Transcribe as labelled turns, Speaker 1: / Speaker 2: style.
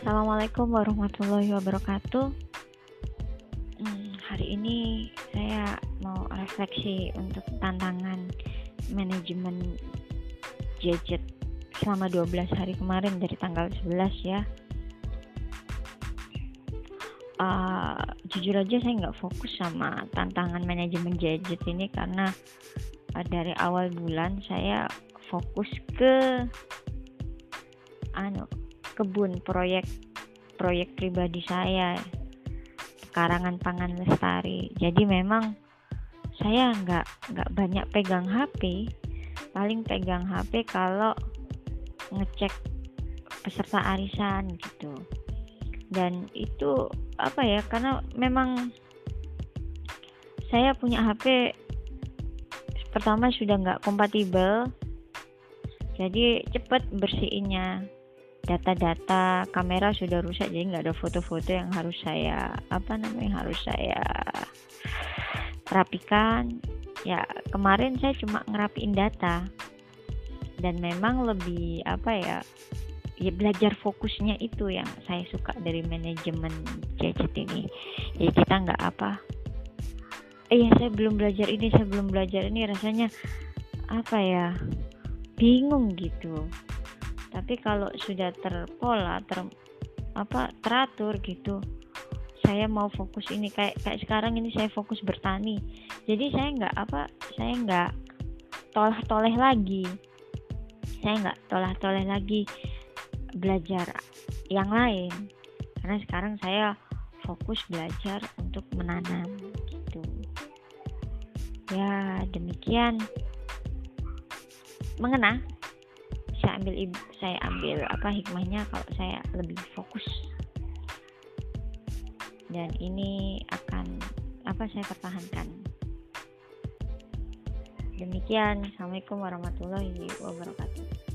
Speaker 1: Assalamualaikum warahmatullahi wabarakatuh. Hmm, hari ini saya mau refleksi untuk tantangan manajemen gadget selama 12 hari kemarin dari tanggal 11 ya. Uh, jujur aja saya nggak fokus sama tantangan manajemen gadget ini karena uh, dari awal bulan saya fokus ke anu kebun proyek proyek pribadi saya karangan pangan lestari. Jadi memang saya nggak nggak banyak pegang HP paling pegang HP kalau ngecek peserta arisan gitu. Dan itu apa ya karena memang saya punya HP pertama sudah nggak kompatibel. Jadi cepat bersihinnya data-data kamera sudah rusak jadi nggak ada foto-foto yang harus saya apa namanya harus saya rapikan. Ya kemarin saya cuma ngerapiin data. Dan memang lebih apa ya ya belajar fokusnya itu yang saya suka dari manajemen gadget ini. Jadi kita nggak apa. Eh ya saya belum belajar ini saya belum belajar ini rasanya apa ya bingung gitu tapi kalau sudah terpola ter apa teratur gitu saya mau fokus ini. Kayak kayak sekarang ini saya fokus bertani. Jadi saya nggak apa saya nggak tolah toleh lagi. Saya nggak tolah toleh lagi belajar yang lain. Karena sekarang saya fokus belajar untuk menanam gitu. Ya demikian. Mengena saya ambil saya ambil apa hikmahnya kalau saya lebih fokus. Dan ini akan apa saya pertahankan. Demikian. Assalamualaikum warahmatullahi wabarakatuh